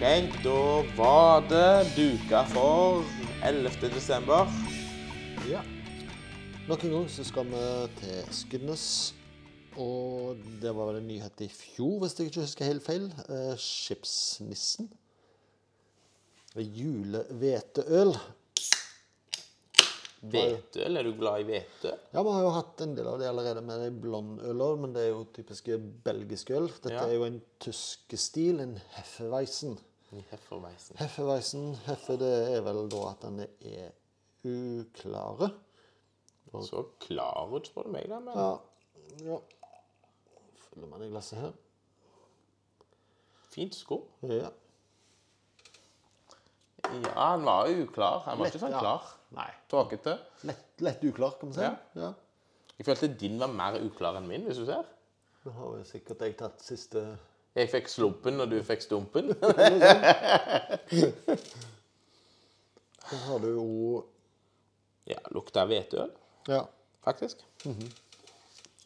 Henk, da var det duka for 11. desember. Ja. Nok en gang så skal vi til Skudenes. Og det var vel en nyhet i fjor, hvis jeg ikke husker helt feil. Eh, skipsnissen. Julehveteøl. Hveteøl? er du glad i hvete? Ja, vi har jo hatt en del av det allerede med de blondøler, men det er jo typiske belgiske øl. Dette Ja. er jo en tysk stil, en Hefeweisen. Hefferveisen. Hefeweisen, Heffe, det er vel da at den er uklare. Så klar ut, spør du meg, da. Men Ja. ja. Fyller man i glasset her. fint sko. Ja. Ja, han var uklar. Han var ikke sånn ja. klar. Nei. Tåkete. Lett, lett uklar, kan man si. Ja. Ja. Jeg følte din var mer uklar enn min, hvis du ser. Nå har jo sikkert jeg tatt siste Jeg fikk slumpen, og du fikk stumpen. Så har du jo Ja, lukta hvetøl, Ja. faktisk.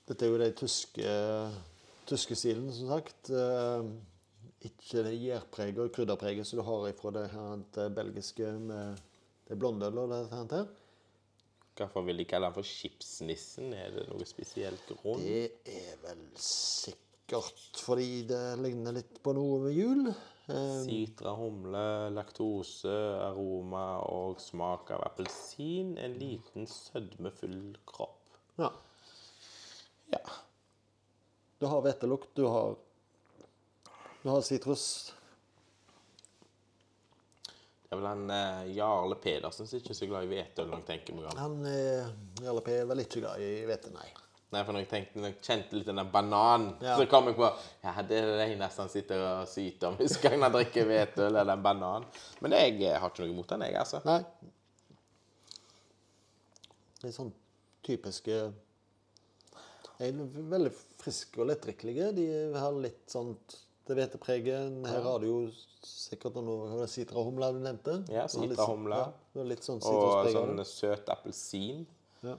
Dette er jo den tyske, tyske stilen, som sagt. Eh, ikke det gjærpreget og krydderpreget som du har ifra det her det belgiske med det blondølet og det her. Hvorfor vil de kalle den for skipsnissen? Er det noe spesielt grunn? Det er vel sikkert fordi det ligner litt på noe med jul. Eh, Sitra, humle, laktose, aroma og smak av appelsin. En liten sødmefull kropp. ja. Ja. Du har hvetelukt, du har Du har sitrus. Det er vel han eh, Jarle Pedersen som ikke er så glad i om. Han eh, Jarle P er vel ikke glad i hvete, nei. Nei, for når jeg, tenkte, når jeg kjente litt den der bananen, Ja. så kom jeg på Ja, det er det jeg nesten sitter og syter om hver gang jeg drikker hvetøl eller en banan. Men jeg har ikke noe imot den, jeg, altså. Nei. Er sånn typiske er Veldig friske og lettdrikkelige. De har litt sånt det hvetepreget. Her har du jo sikkert noe sitrahumle du nevnte. Ja, Du sitrahumle. Ja, litt sånn Og sånn søt appelsin. Ja.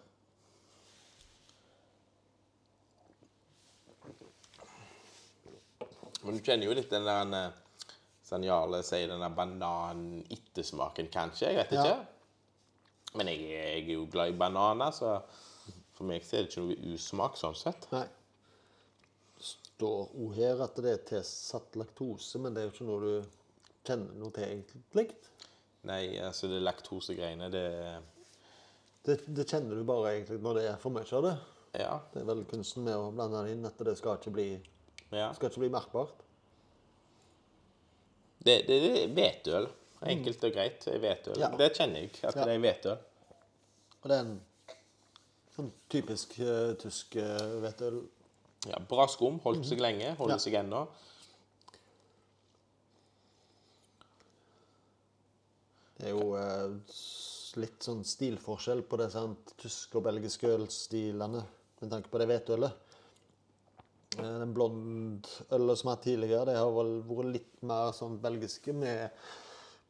Men du kjenner jo litt den der sånn Jarle sier, den der banan-ettersmaken, kanskje. Jeg vet Ja. ikke. Men jeg, jeg er jo glad i bananer, så for meg så er det ikke noe usmak sånn sett. Nei. Står òg her at det er tilsatt laktose, men det er jo ikke noe du kjenner noe til egentlig. Nei, altså det laktosegreiene, det Det, det kjenner du bare egentlig når det er for mye av det. Ja. Det er vel kunsten med å blande det inn at det skal ikke bli, ja. skal ikke bli merkbart. Det, det, det er hvetøl. Enkelt og greit. Hvetøl. Ja. Det kjenner jeg, at Ja. det er hvetøl. Og det er en sånn typisk uh, tysk uh. Ja, bra skum. Holdt seg lenge. Holder Ja. seg ennå. Det er jo uh, litt sånn stilforskjell på disse sant? tyske og belgiske ølstilene med tanke på det hvetølet. Eh, Den blondølet som er tidligere, det har vel vært litt mer sånn belgiske med,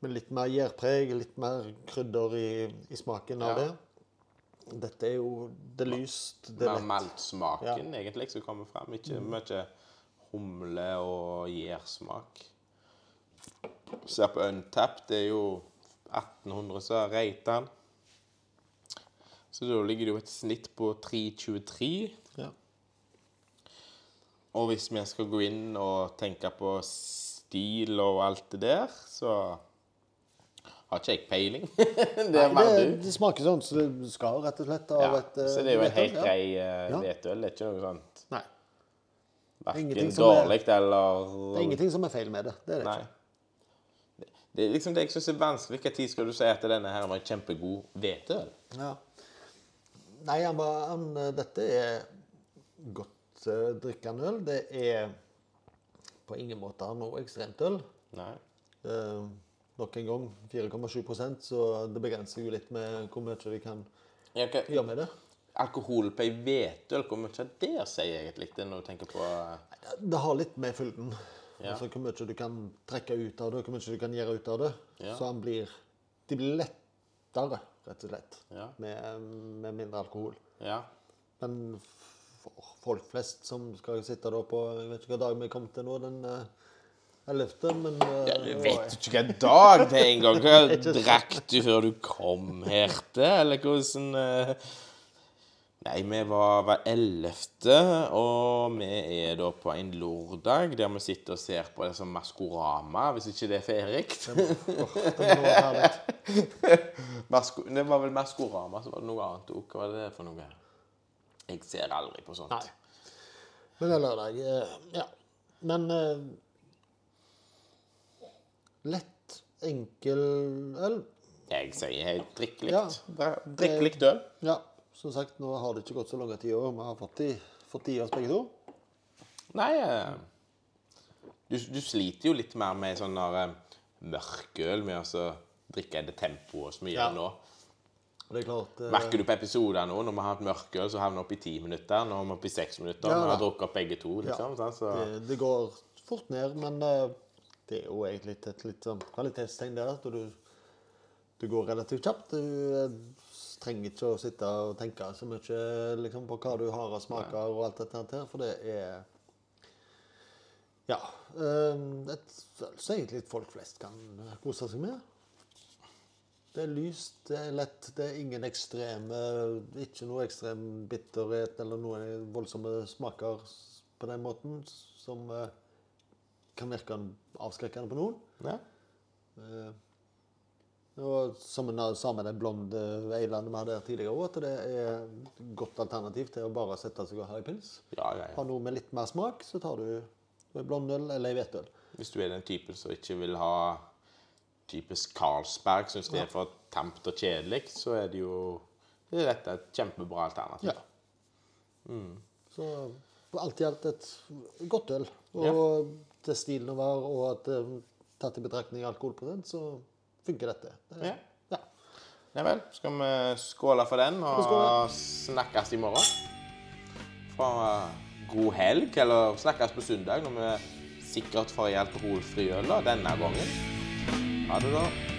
med litt mer gjærpreg, litt mer krydder i, i smaken av Ja. det. Dette er jo det er lyst, det er Mer meltsmaken, ja. egentlig som kommer frem. Ikke mye humle og gjærsmak. Ser på Untap, det er jo 1800 så rata den. Så da ligger det jo et snitt på 3,23. Og hvis vi skal gå inn og tenke på stil og alt det der, så har ikke jeg peiling. det Nei, det, det smaker sånn som det skal, rett og slett. Av Ja, et, eh, så det er jo en helt grei uh, hvetøl. Det er ikke noe sånt Nei. verken er- dårlig eller Det er ingenting som er feil med det. Det er det Nei. ikke. Det er liksom det jeg syns er vanskelig. Hvilken tid skal du si at denne her var en kjempegod hvetøl? Ja. Nei, han var, han, eh, dette er godt uh, drikkende øl. Det er på ingen måte noe ekstremt øl. Nei. Eh, nok en gang 4,7% så det begrenser jo litt med hvor mye vi kan Ja, gjøre med det. Alkohol på ei hvetøl, hvor mye det sier egentlig det når du tenker på Det har litt med fylden. Ja. Altså hvor mye du kan trekke ut av det, hvor mye du kan gjøre ut av det. Ja. Så han blir De blir lettere, rett og slett, Ja. med, med mindre alkohol. Ja. Men for folk flest som skal sitte da på Jeg vet ikke hva dag vi kom til nå, den eh, 11., men uh, Ja, du vet jo ikke hvilken dag det er engang. Hva drakk du før du kom her til, eller hvordan uh... Nei, vi var hver ellevte, og vi er da på en lørdag der vi sitter og ser på det som Maskorama, hvis ikke det er. Åh, det var vel Maskorama, så var det noe annet òg. Hva var det for noe? Jeg ser aldri på sånt. Nei. Men det er lørdag. eh, Ja. Men uh, lett, enkel øl. Jeg sier helt drikk likt. Ja. Drikk likt øl. Ja, som sagt, nå har det ikke gått så lang tid i år. Vi har fått de, fått oss begge to. Nei eh, du, du sliter jo litt mer med sånn der mørkøl med å drikke i det tempoet som vi Ja. nå. Det er klart eh, Merker du på episoder nå, når vi har hatt mørkøl, så havner vi opp i ti minutter. Nå er vi oppe i seks minutter. Ja, vi har drukket opp begge to, liksom. Ja. Så, det, det går fort ned, men eh, det er jo egentlig et litt sånn kvalitetstegn der. At du, du går relativt kjapt. Du eh, trenger ikke å sitte og tenke så mye liksom, på hva du har av smaker og alt dette her, for det er Ja. eh, Et så egentlig folk flest kan kose seg med. Det er lyst, det er lett, det er ingen ekstreme Ikke noe ekstrem bitterhet eller noen voldsomme smaker på den måten som eh, kan virke avskrekkende på noen. ja. Eh, og som en sa med den blonde eilanden vi hadde her tidligere, også, at det er et godt alternativ til å bare sette seg og ha en pils. Ja, ja, ja. Har noe med litt mer smak, så tar du en blondøl eller en hvetøl. Hvis du er den typen som ikke vil ha typisk Carlsberg, syns det er for tamt og kjedelig, så er det jo det er dette et kjempebra alternativ. Ja. Så alt i alt et godt øl. Og til stilen å være, og at eh, tatt i betraktning alkoholprosent, så funker dette. Det, Ja. ja. Ja vel. Skal vi skåle for den og snakkes i morgen? For god helg, eller snakkes på søndag når vi sikkert får i alkoholfri øl denne gangen. Ha det, da.